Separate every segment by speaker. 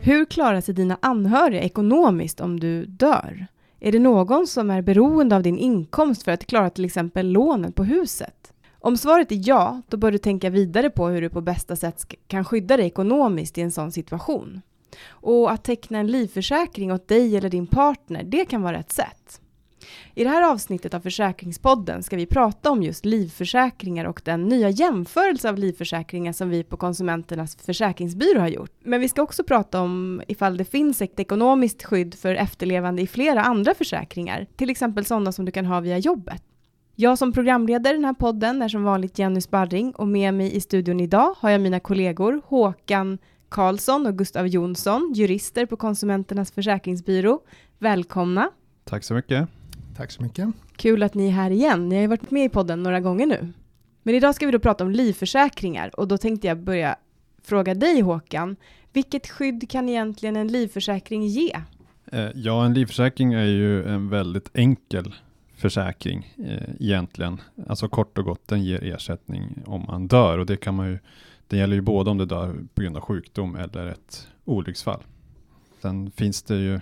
Speaker 1: Hur klarar sig dina anhöriga ekonomiskt om du dör? Är det någon som är beroende av din inkomst för att klara till exempel lånen på huset? Om svaret är ja, då bör du tänka vidare på hur du på bästa sätt kan skydda dig ekonomiskt i en sån situation. Och att teckna en livförsäkring åt dig eller din partner, det kan vara ett sätt. I det här avsnittet av Försäkringspodden ska vi prata om just livförsäkringar och den nya jämförelse av livförsäkringar som vi på Konsumenternas försäkringsbyrå har gjort. Men vi ska också prata om ifall det finns ett ekonomiskt skydd för efterlevande i flera andra försäkringar, till exempel sådana som du kan ha via jobbet. Jag som programledare i den här podden är som vanligt Jenny Sparring och med mig i studion idag har jag mina kollegor Håkan Karlsson och Gustav Jonsson, jurister på Konsumenternas försäkringsbyrå. Välkomna!
Speaker 2: Tack så mycket.
Speaker 3: Tack så mycket.
Speaker 1: Kul att ni är här igen. Ni har ju varit med i podden några gånger nu. Men idag ska vi då prata om livförsäkringar och då tänkte jag börja fråga dig Håkan. Vilket skydd kan egentligen en livförsäkring ge?
Speaker 2: Eh, ja, en livförsäkring är ju en väldigt enkel försäkring eh, egentligen. Alltså kort och gott, den ger ersättning om man dör och det kan man ju, det gäller ju både om du dör på grund av sjukdom eller ett olycksfall. Sen finns det ju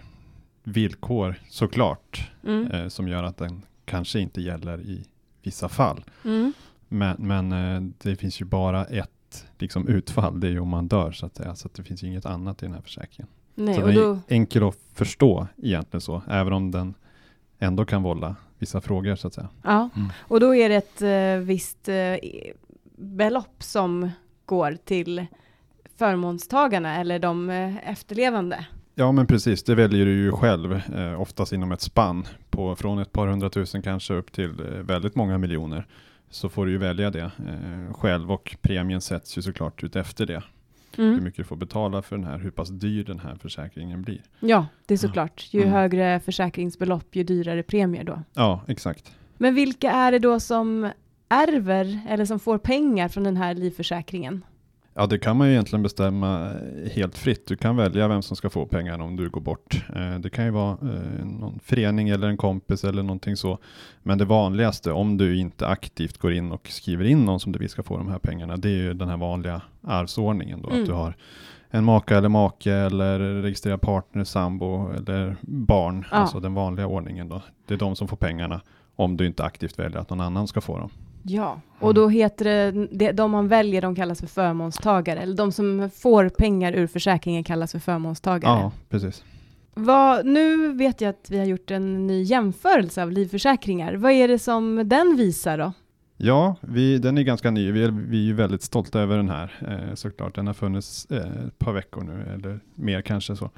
Speaker 2: villkor såklart
Speaker 1: Mm.
Speaker 2: eh, som gör att den kanske inte gäller i vissa fall.
Speaker 1: Mm.
Speaker 2: Men, men eh, det finns ju bara ett liksom, utfall, det är ju om man dör så att säga. Så att det finns ju inget annat i den här försäkringen.
Speaker 1: Nej,
Speaker 2: så den är
Speaker 1: då,
Speaker 2: enkel att förstå egentligen så, även om den ändå kan vålla vissa frågor så att säga.
Speaker 1: ja.
Speaker 2: Mm.
Speaker 1: och då är det ett eh, visst eh, belopp som går till förmånstagarna eller de eh, efterlevande.
Speaker 2: Ja men precis, det väljer du ju själv, eh, oftast inom ett spann på från ett par hundratusen kanske upp till eh, väldigt många miljoner. Så får du ju välja det eh, själv och premien sätts ju såklart ut efter det. Hur
Speaker 1: Mm.
Speaker 2: mycket du får betala för den här, hur pass dyr den här försäkringen blir.
Speaker 1: Ja, det är
Speaker 2: Ja.
Speaker 1: såklart. Ju
Speaker 2: Mm.
Speaker 1: högre försäkringsbelopp, ju dyrare premier då.
Speaker 2: Ja, exakt.
Speaker 1: Men vilka är det då som ärver eller som får pengar från den här livförsäkringen?
Speaker 2: Ja, det kan man ju egentligen bestämma eh, helt fritt. Du kan välja vem som ska få pengarna om du går bort. Eh, Det kan ju vara eh, någon förening eller en kompis eller någonting så. Men det vanligaste, om du inte aktivt går in och skriver in någon som du vill ska få de här pengarna, det är ju den här vanliga arvsordningen då.
Speaker 1: Mm.
Speaker 2: Att du har en maka eller make eller registrerad partner, sambo eller barn.
Speaker 1: Ja.
Speaker 2: Alltså den vanliga ordningen då. Det är de som får pengarna om du inte aktivt väljer att någon annan ska få dem.
Speaker 1: Ja, och då heter det, det, de man väljer, de kallas för förmånstagare, eller de som får pengar ur försäkringen kallas för förmånstagare.
Speaker 2: Ja, precis.
Speaker 1: Vad, nu vet jag att vi har gjort en ny jämförelse av livförsäkringar. Vad är det som den visar då?
Speaker 2: Ja, vi, den är ganska ny. Vi är, vi är ju väldigt stolta över den här eh, såklart. Den har funnits eh, ett par veckor nu, eller mer kanske så.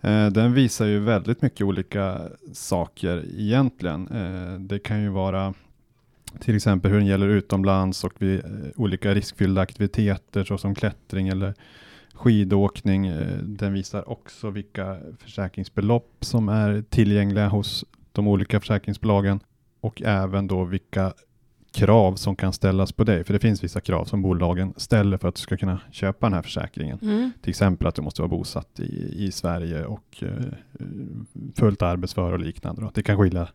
Speaker 2: Eh, den visar ju väldigt mycket olika saker egentligen. Eh, det kan ju vara till exempel hur den gäller utomlands och vid eh, olika riskfyllda aktiviteter såsom klättring eller skidåkning. Eh, den visar också vilka försäkringsbelopp som är tillgängliga hos de olika försäkringsbolagen och även då vilka krav som kan ställas på dig. För det finns vissa krav som bolagen ställer för att du ska kunna köpa den här försäkringen. Till exempel att du måste vara bosatt i, i Sverige och eh, fullt arbetsför och liknande. Då. Det kan skilja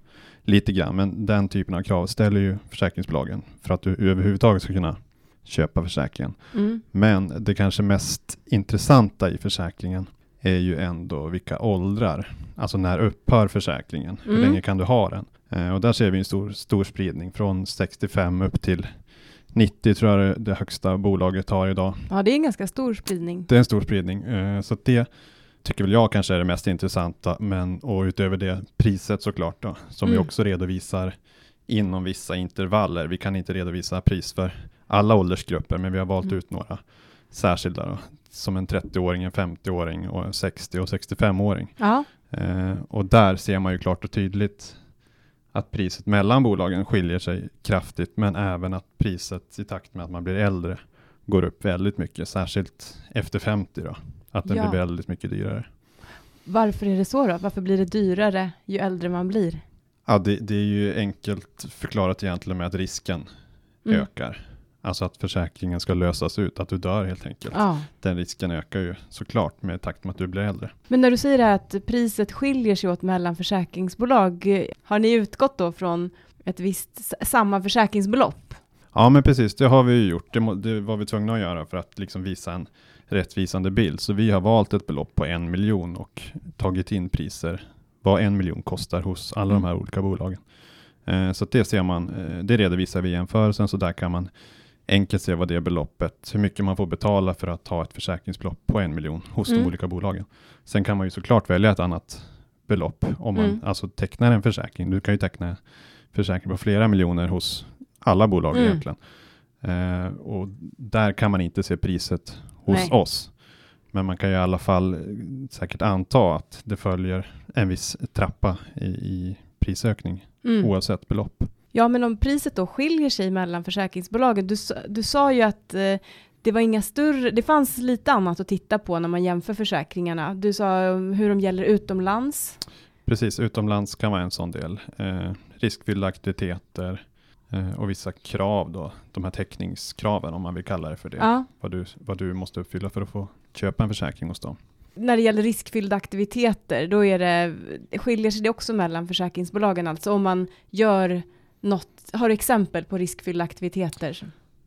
Speaker 2: lite grann, men den typen av krav ställer ju försäkringsbolagen för att du överhuvudtaget ska kunna köpa försäkringen.
Speaker 1: Mm.
Speaker 2: Men det kanske mest intressanta i försäkringen är ju ändå vilka åldrar. Alltså när upphör försäkringen? Hur
Speaker 1: Mm.
Speaker 2: länge kan du ha den? Eh, och där ser vi en stor, stor spridning från 65 upp till 90 tror jag det, högsta bolaget har idag.
Speaker 1: Ja, det är en ganska stor spridning.
Speaker 2: Det är en stor spridning. Eh, så det tycker väl jag kanske är det mest intressanta. Men, och utöver det priset såklart då, som vi
Speaker 1: Mm.
Speaker 2: också redovisar inom vissa intervaller. Vi kan inte redovisa pris för alla åldersgrupper, men vi har valt
Speaker 1: Mm.
Speaker 2: ut några särskilda då, som en 30-åring, en 50-åring och en 60 och 65-åring.
Speaker 1: Ja,
Speaker 2: Eh, och där ser man ju klart och tydligt att priset mellan bolagen skiljer sig kraftigt, men även att priset i takt med att man blir äldre går upp väldigt mycket, särskilt efter 50 då, att den
Speaker 1: Ja.
Speaker 2: blir väldigt mycket dyrare.
Speaker 1: varför är det så då? Varför blir det dyrare ju äldre man blir?
Speaker 2: Ja, det, det är ju enkelt förklarat egentligen med att risken
Speaker 1: Mm.
Speaker 2: ökar. Alltså att försäkringen ska lösas ut, att du dör helt enkelt.
Speaker 1: Ja.
Speaker 2: Den risken ökar ju såklart med takt med att du blir äldre.
Speaker 1: Men när du säger det här att priset skiljer sig åt mellan försäkringsbolag, har ni utgått då från ett visst samma försäkringsbelopp?
Speaker 2: Ja men precis, det har vi ju gjort. Det, må, det var vi tvungna att göra för att liksom visa en rättvisande bild. Så vi har valt ett belopp på en miljon och tagit in priser vad en miljon kostar hos alla de här olika bolagen. Eh, så det ser man, eh, det redovisar vi i jämförelsen, så där kan man enkelt se vad det beloppet, hur mycket man får betala för att ha ett försäkringsbelopp på en miljon hos
Speaker 1: Mm.
Speaker 2: de olika bolagen. Sen kan man ju såklart välja ett annat belopp om man
Speaker 1: Mm.
Speaker 2: alltså tecknar en försäkring. Du kan ju teckna försäkring på flera miljoner hos alla bolag
Speaker 1: Mm.
Speaker 2: egentligen. Eh, och där kan man inte se priset hos
Speaker 1: Nej.
Speaker 2: oss. Men man kan ju i alla fall eh, säkert anta att det följer en viss trappa i, i prisökning
Speaker 1: Mm.
Speaker 2: oavsett belopp.
Speaker 1: Ja, men om priset då skiljer sig mellan försäkringsbolagen, du, du sa ju att eh, det var inga större, det fanns lite annat att titta på när man jämför försäkringarna. Du sa um, hur de gäller utomlands.
Speaker 2: Precis, utomlands kan vara en sån del. Eh, riskfyllda aktiviteter eh, och vissa krav då, de här täckningskraven om man vill kalla det för det.
Speaker 1: Ja.
Speaker 2: Vad, du, vad du måste uppfylla för att få köpa en försäkring hos dem.
Speaker 1: När det gäller riskfyllda aktiviteter, då är det, skiljer sig det också mellan försäkringsbolagen, alltså om man gör något, har du exempel på riskfyllda aktiviteter?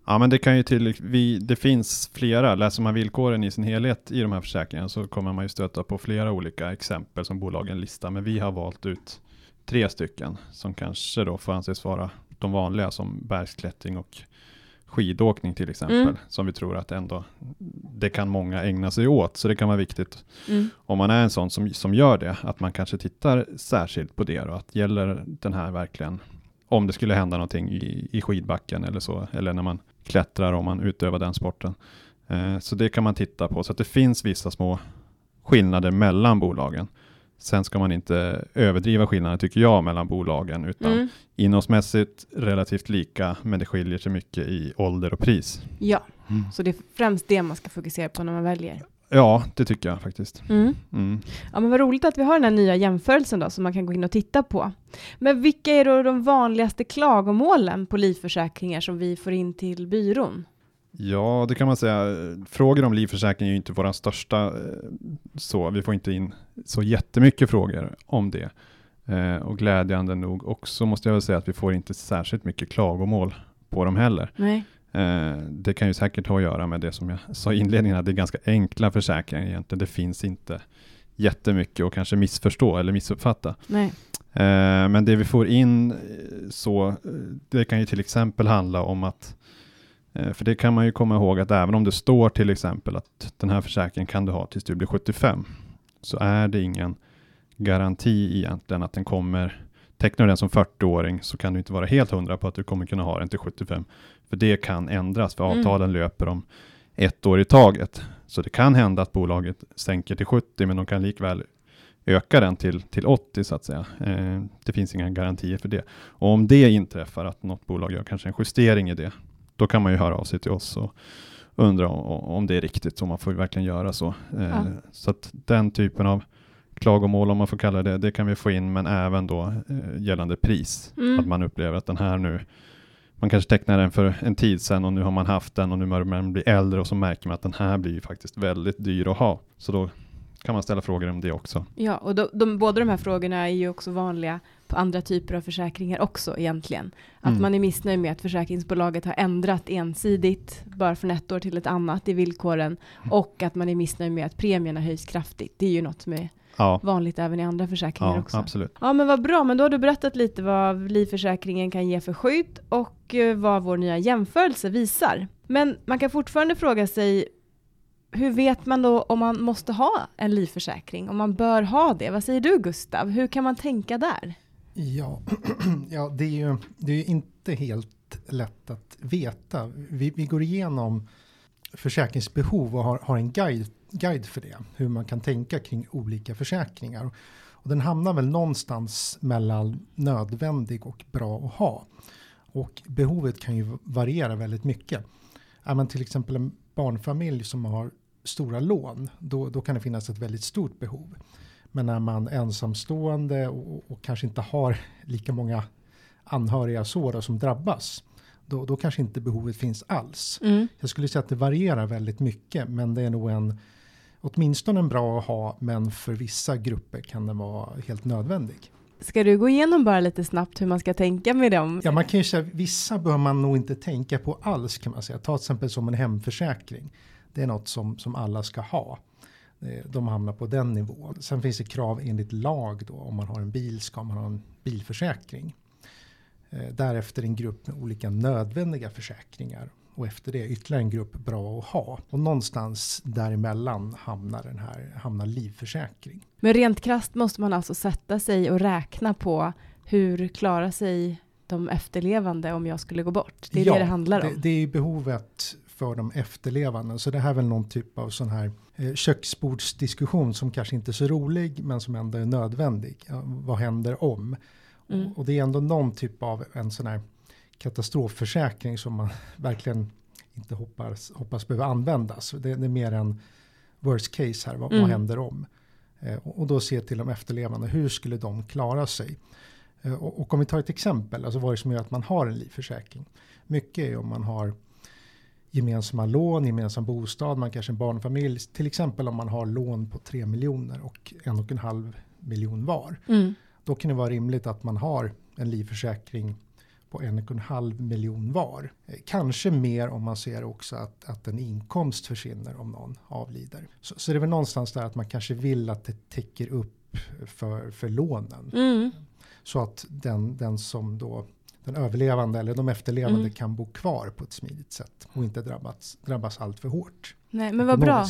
Speaker 2: Ja, men det kan ju till, vi, det finns flera, läser man villkoren i sin helhet i de här försäkringarna så kommer man ju stöta på flera olika exempel som bolagen listar, men vi har valt ut tre stycken som kanske då får anses vara de vanliga som bergsklättring och skidåkning till exempel,
Speaker 1: Mm.
Speaker 2: som vi tror att ändå det kan många ägna sig åt, så det kan vara viktigt
Speaker 1: Mm.
Speaker 2: om man är en sån som, som gör det, att man kanske tittar särskilt på det och att gäller den här verkligen, om det skulle hända någonting i, i skidbacken eller så, eller när man klättrar om man utövar den sporten. Eh, så det kan man titta på, så att det finns vissa små skillnader mellan bolagen. Sen ska man inte överdriva skillnader tycker jag mellan bolagen, utan
Speaker 1: Mm.
Speaker 2: innehållsmässigt relativt lika, men det skiljer sig mycket i ålder och pris.
Speaker 1: Ja, så det är främst det man ska fokusera på när man väljer.
Speaker 2: Ja, det tycker jag faktiskt.
Speaker 1: Mm.
Speaker 2: Mm.
Speaker 1: Ja, men vad roligt att vi har den här nya jämförelsen då, som man kan gå in och titta på. Men vilka är då de vanligaste klagomålen på livförsäkringar som vi får in till byrån?
Speaker 2: Ja, det kan man säga. Frågor om livförsäkring är ju inte våra största eh, så. Vi får inte in så jättemycket frågor om det. Eh, och glädjande nog också måste jag väl säga att vi får inte särskilt mycket klagomål på dem heller.
Speaker 1: Nej.
Speaker 2: Eh, det kan ju säkert ha att göra med det som jag sa i inledningen, att det är ganska enkla försäkringar egentligen. Det finns inte jättemycket att kanske missförstå eller missuppfatta.
Speaker 1: Nej.
Speaker 2: Eh, men det vi får in eh, så, det kan ju till exempel handla om att, för det kan man ju komma ihåg att även om det står till exempel att den här försäkringen kan du ha tills du blir 75, så är det ingen garanti egentligen att den kommer, tecknar du den som 40-åring så kan du inte vara helt hundra på att du kommer kunna ha den till 75, för det kan ändras, för
Speaker 1: Mm.
Speaker 2: avtalen löper om ett år i taget. Så det kan hända att bolaget sänker till 70, men de kan likväl öka den till, till 80 så att säga. Eh, det finns inga garantier för det. Och om det inträffar att något bolag gör kanske en justering i det, då kan man ju höra av sig till oss och undra om, om det är riktigt, så man får verkligen göra så. Eh,
Speaker 1: Ja.
Speaker 2: Så att den typen av klagomål, om man får kalla det, det kan vi få in, men även då eh, gällande pris.
Speaker 1: Mm.
Speaker 2: Att man upplever att den här nu, man kanske tecknade den för en tid sedan och nu har man haft den och nu börjar man bli äldre och så märker man att den här blir ju faktiskt väldigt dyr att ha. Så då kan man ställa frågor om det också.
Speaker 1: Ja, och de, de, båda de här frågorna är ju också vanliga på andra typer av försäkringar också egentligen. Att
Speaker 2: Mm.
Speaker 1: man är missnöjd med att försäkringsbolaget har ändrat ensidigt, bara från ett år till ett annat i villkoren,
Speaker 2: Mm.
Speaker 1: och att man är missnöjd med att premierna höjs kraftigt. Det är ju något som är
Speaker 2: Ja,
Speaker 1: vanligt även i andra försäkringar
Speaker 2: ja
Speaker 1: också.
Speaker 2: absolut.
Speaker 1: Ja, men vad bra. Men då har du berättat lite vad livförsäkringen kan ge för skydd och eh, vad vår nya jämförelse visar. Men man kan fortfarande fråga sig, hur vet man då om man måste ha en livförsäkring? Om man bör ha det? Vad säger du Gustav? Hur kan man tänka där?
Speaker 3: Ja, ja det, är ju, det är ju inte helt lätt att veta. Vi, vi går igenom försäkringsbehov och har, har en guide, guide för det. Hur man kan tänka kring olika försäkringar. Och den hamnar väl någonstans mellan nödvändig och bra att ha. Och behovet kan ju variera väldigt mycket. Är man till exempel en barnfamilj som har stora lån, då, då kan det finnas ett väldigt stort behov. Men är man ensamstående och, och kanske inte har lika många anhöriga så då som drabbas, då, då kanske inte behovet finns alls.
Speaker 1: Mm.
Speaker 3: Jag skulle säga att det varierar väldigt mycket, men det är nog en åtminstone en bra att ha, men för vissa grupper kan den vara helt nödvändig.
Speaker 1: Ska du gå igenom bara lite snabbt hur man ska tänka med dem?
Speaker 3: Ja, man kan ju säga vissa bör man nog inte tänka på alls kan man säga. Ta till exempel som en hemförsäkring. Det är något som, som alla ska ha. Eh, De hamnar på den nivån. Sen finns det krav enligt lag då. Om man har en bil ska man ha en bilförsäkring. Eh, Därefter en grupp med olika nödvändiga försäkringar. Och efter det ytterligare en grupp bra att ha. Och någonstans däremellan hamnar den här hamnar livförsäkring.
Speaker 1: Men rent krasst måste man alltså sätta sig och räkna på hur klarar sig de efterlevande om jag skulle gå bort? Det är
Speaker 3: Ja,
Speaker 1: det det handlar om.
Speaker 3: Det, det är behovet för de efterlevande. Så det här är väl någon typ av sån här eh, köksbordsdiskussion som kanske inte är så rolig men som ändå är nödvändig. Vad händer om?
Speaker 1: Mm.
Speaker 3: Och, och det är ändå någon typ av en sån här katastrofförsäkring som man verkligen inte hoppas, hoppas behöva användas. Det, det är mer en worst case här, vad,
Speaker 1: Mm.
Speaker 3: vad händer om? Eh, och, och då se till de efterlevande, hur skulle de klara sig? Eh, och, och om vi tar ett exempel, alltså vad är det som gör att man har en livförsäkring? Mycket är om man har gemensamma lån, gemensam bostad, man kanske är en barnfamilj. Till exempel om man har lån på 3 miljoner och en och en halv miljon var.
Speaker 1: Mm.
Speaker 3: Då kan det vara rimligt att man har en livförsäkring på en och en halv miljon var. Eh, Kanske mer om man ser också att, att en inkomst försvinner om någon avlider. Så, så det är väl någonstans där att man kanske vill att det täcker upp för, för lånen.
Speaker 1: Mm.
Speaker 3: Så att den, den som då den överlevande eller de efterlevande
Speaker 1: Mm.
Speaker 3: kan bo kvar på ett smidigt sätt och inte drabbas, drabbas allt för hårt.
Speaker 1: Nej, men vad bra.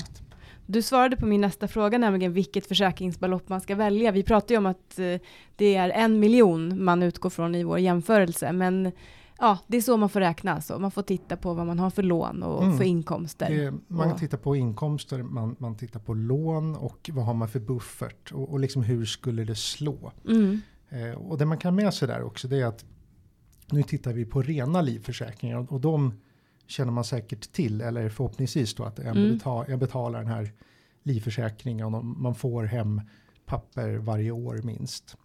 Speaker 1: Du svarade på min nästa fråga, nämligen vilket försäkringsbelopp man ska välja. Vi pratar ju om att eh, det är en miljon man utgår från i vår jämförelse, men ja, det är så man får räkna. Så man får titta på vad man har för lån och
Speaker 3: Mm.
Speaker 1: för inkomster.
Speaker 3: Det, man
Speaker 1: Och-
Speaker 3: tittar på inkomster, man, man tittar på lån och vad har man för buffert och, och liksom hur skulle det slå.
Speaker 1: Mm.
Speaker 3: Eh, och det man kan med sig där också det är att nu tittar vi på rena livförsäkringar och, och de känner man säkert till eller förhoppningsvis då att jag,
Speaker 1: Mm.
Speaker 3: betalar, jag betalar den här livförsäkringen och man får hem papper varje år minst.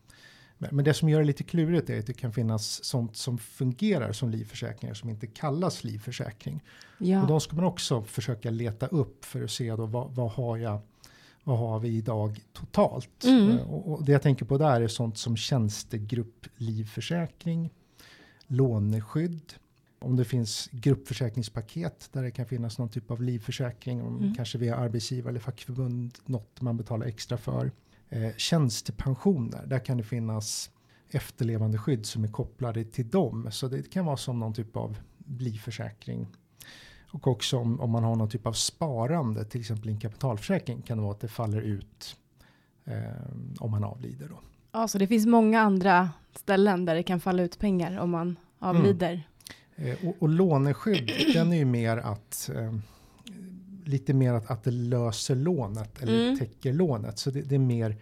Speaker 3: Men, men det som gör det lite klurigt är att det kan finnas sånt som fungerar som livförsäkringar som inte kallas livförsäkring. Och
Speaker 1: Ja.
Speaker 3: de ska man också försöka leta upp för att se då vad, vad har jag vad har vi idag totalt?
Speaker 1: Mm.
Speaker 3: Eh, Och, och det jag tänker på där är sånt som tjänstegrupp livförsäkring, låneskydd, om det finns gruppförsäkringspaket där det kan finnas någon typ av livförsäkring, om
Speaker 1: Mm.
Speaker 3: kanske via arbetsgivare eller fackförbund, något man betalar extra för. Eh, tjänstepensioner, där kan det finnas efterlevande skydd som är kopplade till dem. Så det kan vara som någon typ av livförsäkring. Och också om, om man har någon typ av sparande, till exempel en kapitalförsäkring, kan det vara att det faller ut eh, om man avlider. Då.
Speaker 1: ja, så det finns många andra ställen där det kan falla ut pengar om man avlider.
Speaker 3: Eh, och, och låneskydd, den är ju mer att eh, lite mer att, att det löser lånet eller
Speaker 1: Mm.
Speaker 3: täcker lånet. Så det, det är mer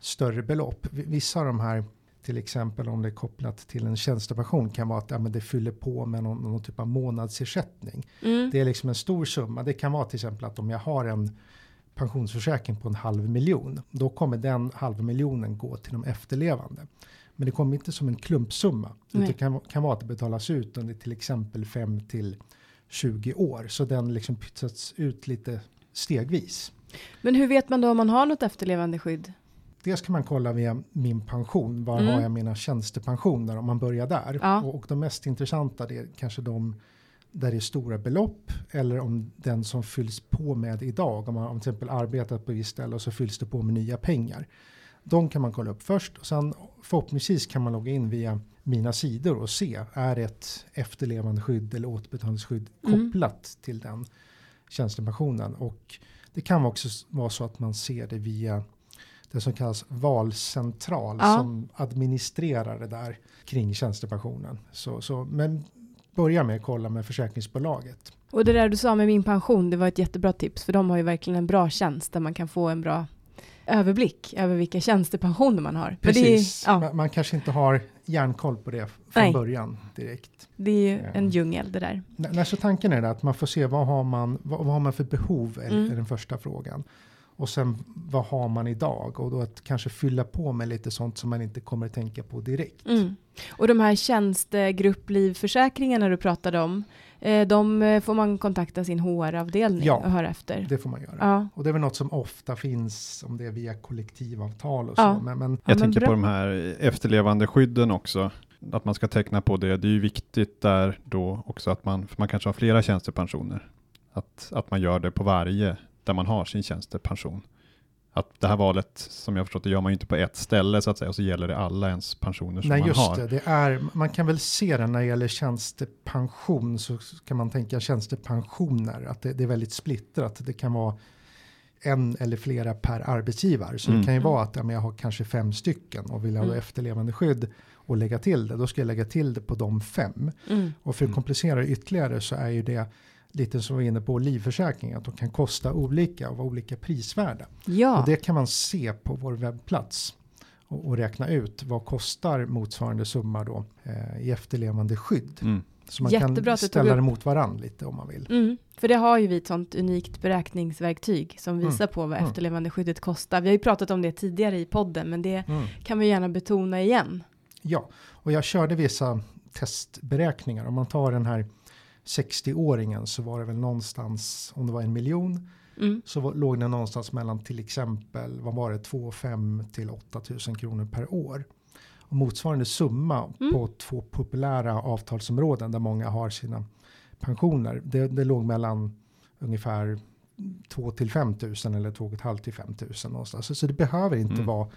Speaker 3: större belopp. Vissa av de här, till exempel om det är kopplat till en tjänstepension, kan vara att ja, det fyller på med någon, någon typ av månadsersättning.
Speaker 1: Mm.
Speaker 3: Det är liksom en stor summa. Det kan vara till exempel att om jag har en pensionsförsäkring på en halv miljon, då kommer den halva miljonen gå till de efterlevande. Men det kommer inte som en klumpsumma.
Speaker 1: Nej.
Speaker 3: Det kan, kan vara att det betalas ut under till exempel 5 till 20 år. Så den liksom pytsats ut lite stegvis.
Speaker 1: Men hur vet man då om man har något efterlevande skydd?
Speaker 3: Dels kan man kolla via min pension. Var
Speaker 1: Mm.
Speaker 3: har jag mina tjänstepensioner om man börjar där.
Speaker 1: Ja.
Speaker 3: Och, och de mest intressanta det är kanske de där det är stora belopp eller om den som fylls på med idag. Om man har till exempel arbetat på ett visst ställe och så fylls det på med nya pengar. De kan man kolla upp först och sen förhoppningsvis kan man logga in via mina sidor och se är ett efterlevande skydd eller återbetalningsskydd
Speaker 1: Mm.
Speaker 3: kopplat till den tjänstepensionen. Och det kan också vara så att man ser det via det som kallas valcentral
Speaker 1: Ja.
Speaker 3: som administrerar det där kring tjänstepensionen. Så, så, men börja med att kolla med försäkringsbolaget.
Speaker 1: Och det där du sa med min pension, det var ett jättebra tips, för de har ju verkligen en bra tjänst där man kan få en bra överblick över vilka tjänstepensioner man har.
Speaker 3: Precis,
Speaker 1: är, ja,
Speaker 3: man, man kanske inte har järnkoll på det från
Speaker 1: Nej.
Speaker 3: början direkt.
Speaker 1: det är ju
Speaker 3: Ja.
Speaker 1: en djungel det där.
Speaker 3: N- när så tanken är det att man får se vad har man, vad, vad har man för behov är,
Speaker 1: Mm.
Speaker 3: är den första frågan. Och sen vad har man idag och då att kanske fylla på med lite sånt som man inte kommer att tänka på direkt.
Speaker 1: Mm. Och de här tjänstegrupplivförsäkringarna du pratade om, eh, de eh, får man kontakta sin HR-avdelning
Speaker 3: Ja.
Speaker 1: och höra efter?
Speaker 3: Det får man göra.
Speaker 1: Ja.
Speaker 3: Och det är väl något som ofta finns om det är via kollektivavtal och
Speaker 1: Ja.
Speaker 3: så. Men, men
Speaker 1: Ja,
Speaker 2: Jag tänker
Speaker 1: bra.
Speaker 2: på de här efterlevande skydden också. Att man ska teckna på det. Det är ju viktigt där då också att man, för man kanske har flera tjänstepensioner. Att, att man gör det på varje där man har sin tjänstepension. Att det här valet, som jag förstått det, gör man ju inte på ett ställe så att säga, och så gäller det alla ens pensioner som
Speaker 3: Nej,
Speaker 2: man
Speaker 3: just
Speaker 2: har.
Speaker 3: det. det är, man kan väl se det när det gäller tjänstepension så kan man tänka tjänstepensioner. Att det, det är väldigt splittrat. Det kan vara en eller flera per arbetsgivare. Så
Speaker 2: Mm.
Speaker 3: det kan ju vara att ja, men jag har kanske fem stycken och vill ha
Speaker 1: Mm.
Speaker 3: efterlevande skydd och lägga till det. Då ska jag lägga till det på de fem.
Speaker 1: Mm.
Speaker 3: Och för att
Speaker 2: Mm.
Speaker 3: komplicera det ytterligare så är ju det lite som vi var inne på livförsäkring. Att de kan kosta olika och vara olika prisvärda.
Speaker 1: Ja,
Speaker 3: Och det kan man se på vår webbplats och, och räkna ut vad kostar motsvarande summa då eh, i efterlevande skydd.
Speaker 2: Mm.
Speaker 3: Så man
Speaker 1: Jättebra
Speaker 3: kan ställa det mot varann lite om man vill.
Speaker 1: mm. för det har ju vi ett sånt unikt beräkningsverktyg som
Speaker 3: Mm.
Speaker 1: visar på vad
Speaker 3: Mm.
Speaker 1: efterlevandeskyddet kostar. Vi har ju pratat om det tidigare i podden, men det kan vi gärna betona igen.
Speaker 3: Ja, och jag körde vissa testberäkningar. Om man tar den här 60-åringen så var det väl någonstans, om det var en miljon,
Speaker 1: Mm.
Speaker 3: så var, låg den någonstans mellan till exempel, vad var det, 2 5 till 8 000 kronor per år. Och motsvarande summa
Speaker 1: Mm.
Speaker 3: på två populära avtalsområden där många har sina pensioner, det, det låg mellan ungefär 2 till 5 000 eller 2 500 till 5 000 någonstans. Så, så det behöver inte
Speaker 2: Mm.
Speaker 3: vara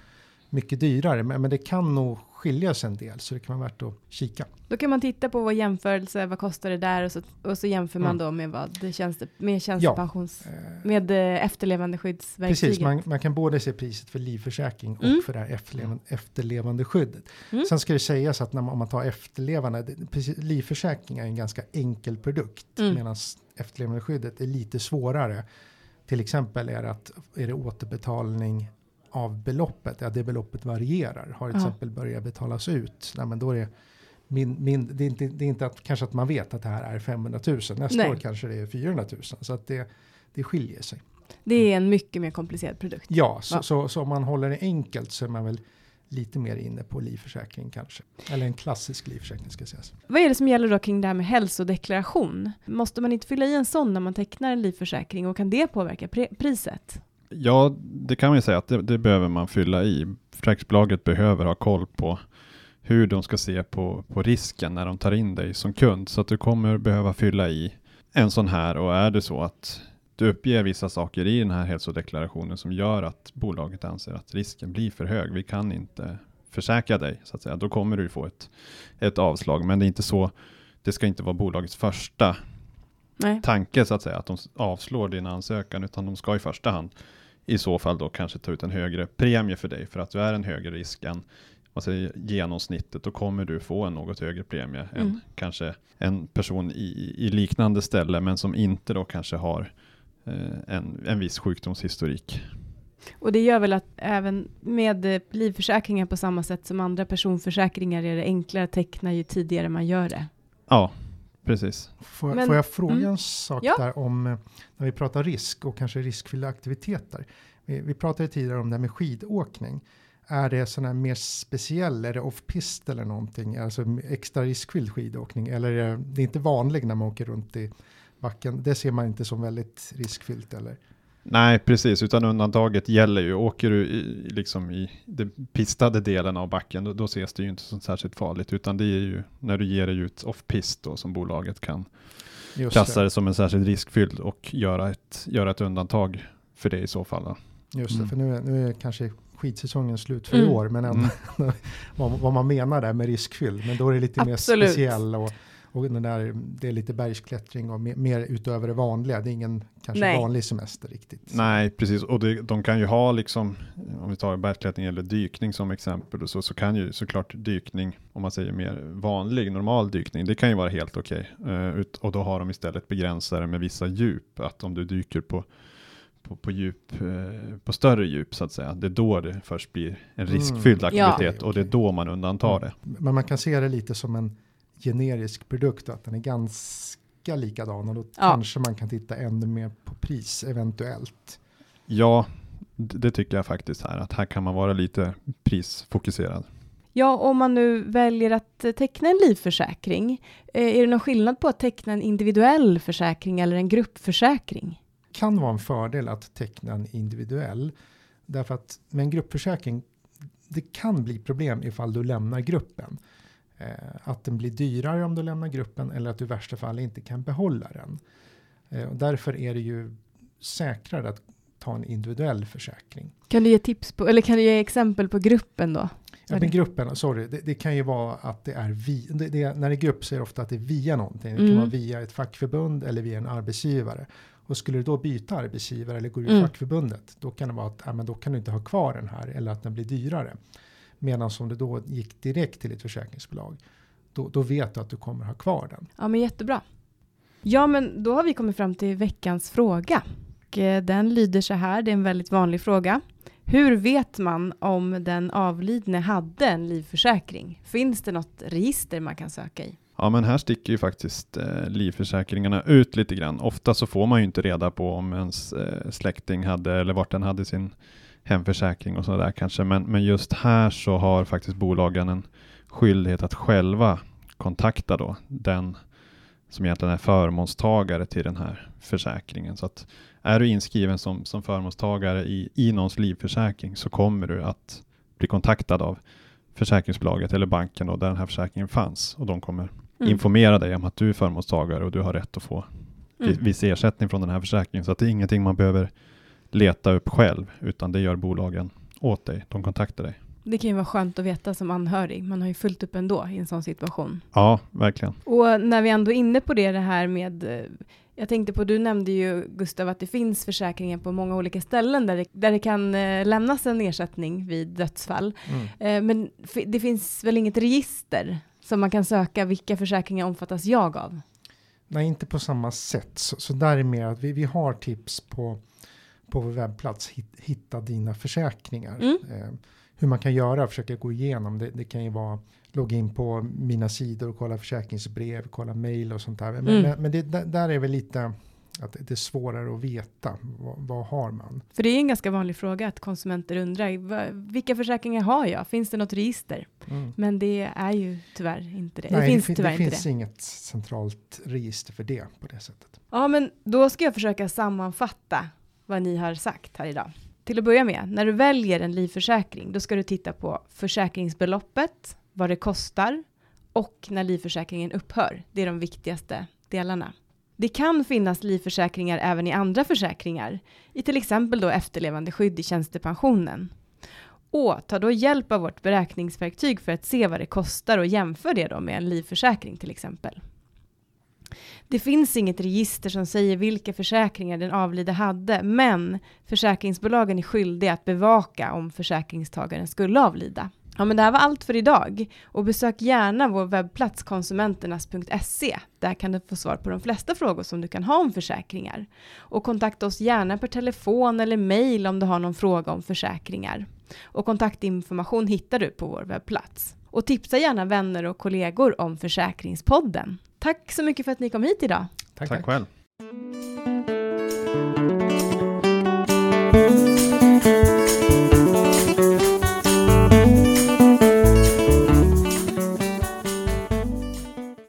Speaker 3: mycket dyrare, men, men det kan nog skilja sig en del, så det kan vara värt att kika.
Speaker 1: Då kan man titta på vår jämförelse, vad kostar det där och så, och så jämför man
Speaker 3: Mm.
Speaker 1: då med vad det tjänste, med tjänstepensions,
Speaker 3: Eh,
Speaker 1: med eh, efterlevandeskyddsverktyget.
Speaker 3: Precis, man, man kan både se priset för livförsäkring och
Speaker 1: Mm.
Speaker 3: för det här efterlevan, efterlevande skyddet.
Speaker 1: Mm.
Speaker 3: Sen ska det sägas att när man, om man tar efterlevande, det- precis, livförsäkring är en ganska enkel produkt
Speaker 1: Mm.
Speaker 3: medan efterlevande skyddet är lite svårare. Till exempel är det, att, är det återbetalning av beloppet, ja det beloppet varierar. Har till exempel börjat betalas ut, nej, men då är det min, min, det är inte, det är inte att, kanske att man vet att det här är 500 000, nästa
Speaker 1: Nej.
Speaker 3: år kanske det är 400 000. Så att det, det skiljer sig.
Speaker 1: Det är en mycket mer komplicerad produkt.
Speaker 3: Ja, så,
Speaker 1: Ja.
Speaker 3: Så, så om man håller det enkelt så är man väl lite mer inne på livförsäkring kanske. Eller en klassisk livförsäkring ska sägas.
Speaker 1: Vad är det som gäller då kring det här med hälsodeklaration? Måste man inte fylla i en sån när man tecknar en livförsäkring och kan det påverka priset?
Speaker 2: Ja, det kan man ju säga att det, det behöver man fylla i. Försäkringsbolaget behöver ha koll på hur de ska se på, på risken när de tar in dig som kund. Så att du kommer behöva fylla i en sån här och är det så att du uppger vissa saker i den här hälsodeklarationen som gör att bolaget anser att risken blir för hög. Vi kan inte försäkra dig så att säga. Då kommer du få ett, ett avslag. Men det är inte så. Det ska inte vara bolagets första
Speaker 1: Nej.
Speaker 2: tanke så att säga, att de avslår din ansökan, utan de ska i första hand i så fall då kanske ta ut en högre premie för dig för att du är en högre risk än vad säger, genomsnittet. Då kommer du få en något högre premie
Speaker 1: Mm.
Speaker 2: än kanske en person i, i liknande ställe, men som inte då kanske har eh, en, en viss sjukdomshistorik.
Speaker 1: Och det gör väl att även med eh, livförsäkringar på samma sätt som andra personförsäkringar är det enklare att teckna ju tidigare man gör det.
Speaker 2: Ja, precis.
Speaker 3: Får,
Speaker 1: Men-
Speaker 3: får jag fråga
Speaker 1: mm.
Speaker 3: en sak
Speaker 1: Ja.
Speaker 3: där om eh, när vi pratar risk och kanske riskfyllda aktiviteter. Vi, vi pratade tidigare om det här med skidåkning. Är det sån här mer speciell, är det off-pist eller någonting, alltså extra riskfylld skidåkning? Eller är det, det är inte vanligt när man åker runt i backen? Det ser man inte som väldigt riskfyllt eller?
Speaker 2: Nej, precis, utan undantaget gäller ju. Åker du i, liksom i den pistade delen av backen, då, då ses det ju inte som särskilt farligt, utan det är ju när du ger dig ut off-pist då som bolaget kan
Speaker 3: Just
Speaker 2: klassa
Speaker 3: det.
Speaker 2: det som en särskilt riskfylld och göra ett, göra ett undantag för det i så fall. Då.
Speaker 3: Just det,
Speaker 2: Mm.
Speaker 3: för nu är, nu är kanske skidsäsongen slut för
Speaker 1: Mm.
Speaker 3: i år, men ändå
Speaker 2: Mm.
Speaker 3: vad, vad man menar där med riskfylld. Men då är det lite
Speaker 1: Absolut.
Speaker 3: mer speciell och, och den där, det är lite bergsklättring och mer, mer utöver det vanliga. Det är ingen kanske
Speaker 1: Nej.
Speaker 3: vanlig semester riktigt.
Speaker 2: Nej, precis. Och det, de kan ju ha liksom, om vi tar bergsklättring eller dykning som exempel, och så, så kan ju såklart dykning, om man säger mer vanlig, normal dykning, det kan ju vara helt okej. Eh, ut- och då har de istället begränsare med vissa djup, att om du dyker på på, på djup, eh, på större djup så att säga. Det är då det först blir en
Speaker 3: Mm.
Speaker 2: riskfylld
Speaker 1: Ja.
Speaker 2: aktivitet och det är då man undantar det.
Speaker 3: Men man kan se det lite som en generisk produkt, att den är ganska likadan och då
Speaker 1: Ja.
Speaker 3: kanske man kan titta ännu mer på pris eventuellt.
Speaker 2: Ja, Det tycker jag faktiskt här, att här kan man vara lite prisfokuserad.
Speaker 1: Ja, om man nu väljer att eh, teckna en livförsäkring, eh, är det någon skillnad på att teckna en individuell försäkring eller en gruppförsäkring?
Speaker 3: kan vara en fördel att teckna en individuell. Därför att med en gruppförsäkring, det kan bli problem ifall du lämnar gruppen. Eh, att den blir dyrare om du lämnar gruppen eller att du i värsta fall inte kan behålla den. Eh, och därför är det ju säkrare att ta en individuell försäkring.
Speaker 1: Kan du ge tips på, eller kan du ge exempel på gruppen då?
Speaker 3: Ja, men gruppen, sorry, det, det, kan ju vara att det är vi, det, det, när det är grupp så är det ofta att det är via någonting. Det kan
Speaker 1: Mm.
Speaker 3: vara via ett fackförbund eller via en arbetsgivare. Och skulle du då byta arbetsgivare eller gå ur
Speaker 1: Mm.
Speaker 3: fackförbundet, då kan det vara att ja, men då kan du inte ha kvar den här eller att den blir dyrare. Medan om du då gick direkt till ett försäkringsbolag, då, då vet du att du kommer ha kvar den.
Speaker 1: Ja, men jättebra. Ja, men då har vi kommit fram till veckans fråga. Och eh, den lyder så här, det är en väldigt vanlig fråga. Hur vet man om den avlidne hade en livförsäkring? Finns det något register man kan söka i?
Speaker 2: Ja, men här sticker ju faktiskt eh, livförsäkringarna ut lite grann. Ofta så får man ju inte reda på om ens eh, släkting hade eller vart den hade sin hemförsäkring och sådär kanske. Men, men just här så har faktiskt bolagen en skyldighet att själva kontakta då den som egentligen är förmånstagare till den här försäkringen. Så att är du inskriven som, som förmånstagare i, i någons livförsäkring så kommer du att bli kontaktad av försäkringsbolaget eller banken då, där den här försäkringen fanns och de kommer
Speaker 1: Mm.
Speaker 2: informera dig om att du är förmånstagare och du har rätt att få
Speaker 1: Mm.
Speaker 2: viss ersättning från den här försäkringen. Så att det är ingenting man behöver leta upp själv, utan det gör bolagen åt dig. De kontaktar dig.
Speaker 1: Det kan ju vara skönt att veta som anhörig. Man har ju fullt upp ändå i en sån situation.
Speaker 2: Ja, verkligen.
Speaker 1: Och när vi ändå är inne på det, det här med eh, jag tänkte på, du nämnde ju Gustav att det finns försäkringar på många olika ställen där det, där det kan eh, lämnas en ersättning vid dödsfall.
Speaker 3: Mm.
Speaker 1: Eh, men det finns väl inget register som man kan söka vilka försäkringar omfattas jag av?
Speaker 3: Nej, inte på samma sätt. Så, så där är mer att vi, vi har tips på, på vår webbplats, hit, hitta dina försäkringar.
Speaker 1: Mm.
Speaker 3: Eh, hur man kan göra, försöka gå igenom. Det, det kan ju vara logga in på mina sidor och kolla försäkringsbrev, kolla mail och sånt där. Men,
Speaker 1: Mm.
Speaker 3: men, men det, där, är väl lite att det är svårare att veta. Vad, vad har man?
Speaker 1: För det är en ganska vanlig fråga att konsumenter undrar, "Va- vilka försäkringar har jag? Finns det något register?
Speaker 3: Mm.
Speaker 1: Men det är ju tyvärr inte det.
Speaker 3: Nej,
Speaker 1: det finns
Speaker 3: det
Speaker 1: inte
Speaker 3: finns
Speaker 1: det.
Speaker 3: inget centralt register för det på det sättet.
Speaker 1: Ja, men då ska jag försöka sammanfatta vad ni har sagt här idag. Till att börja med, när du väljer en livförsäkring, då ska du titta på försäkringsbeloppet, vad det kostar och när livförsäkringen upphör. Det är de viktigaste delarna. Det kan finnas livförsäkringar även i andra försäkringar, i till exempel då efterlevandeskydd i tjänstepensionen. Och ta då hjälp av vårt beräkningsverktyg för att se vad det kostar och jämför det då med en livförsäkring till exempel. Det finns inget register som säger vilka försäkringar den avlidne hade, men försäkringsbolagen är skyldiga att bevaka om försäkringstagaren skulle avlida. Ja, men det här var allt för idag och besök gärna vår webbplats konsumenternas.se. Där kan du få svar på de flesta frågor som du kan ha om försäkringar. Och kontakta oss gärna per telefon eller mejl om du har någon fråga om försäkringar. Och kontaktinformation hittar du på vår webbplats. Och tipsa gärna vänner och kollegor om Försäkringspodden. Tack så mycket för att ni kom hit idag.
Speaker 3: Tack,
Speaker 2: Tack själv.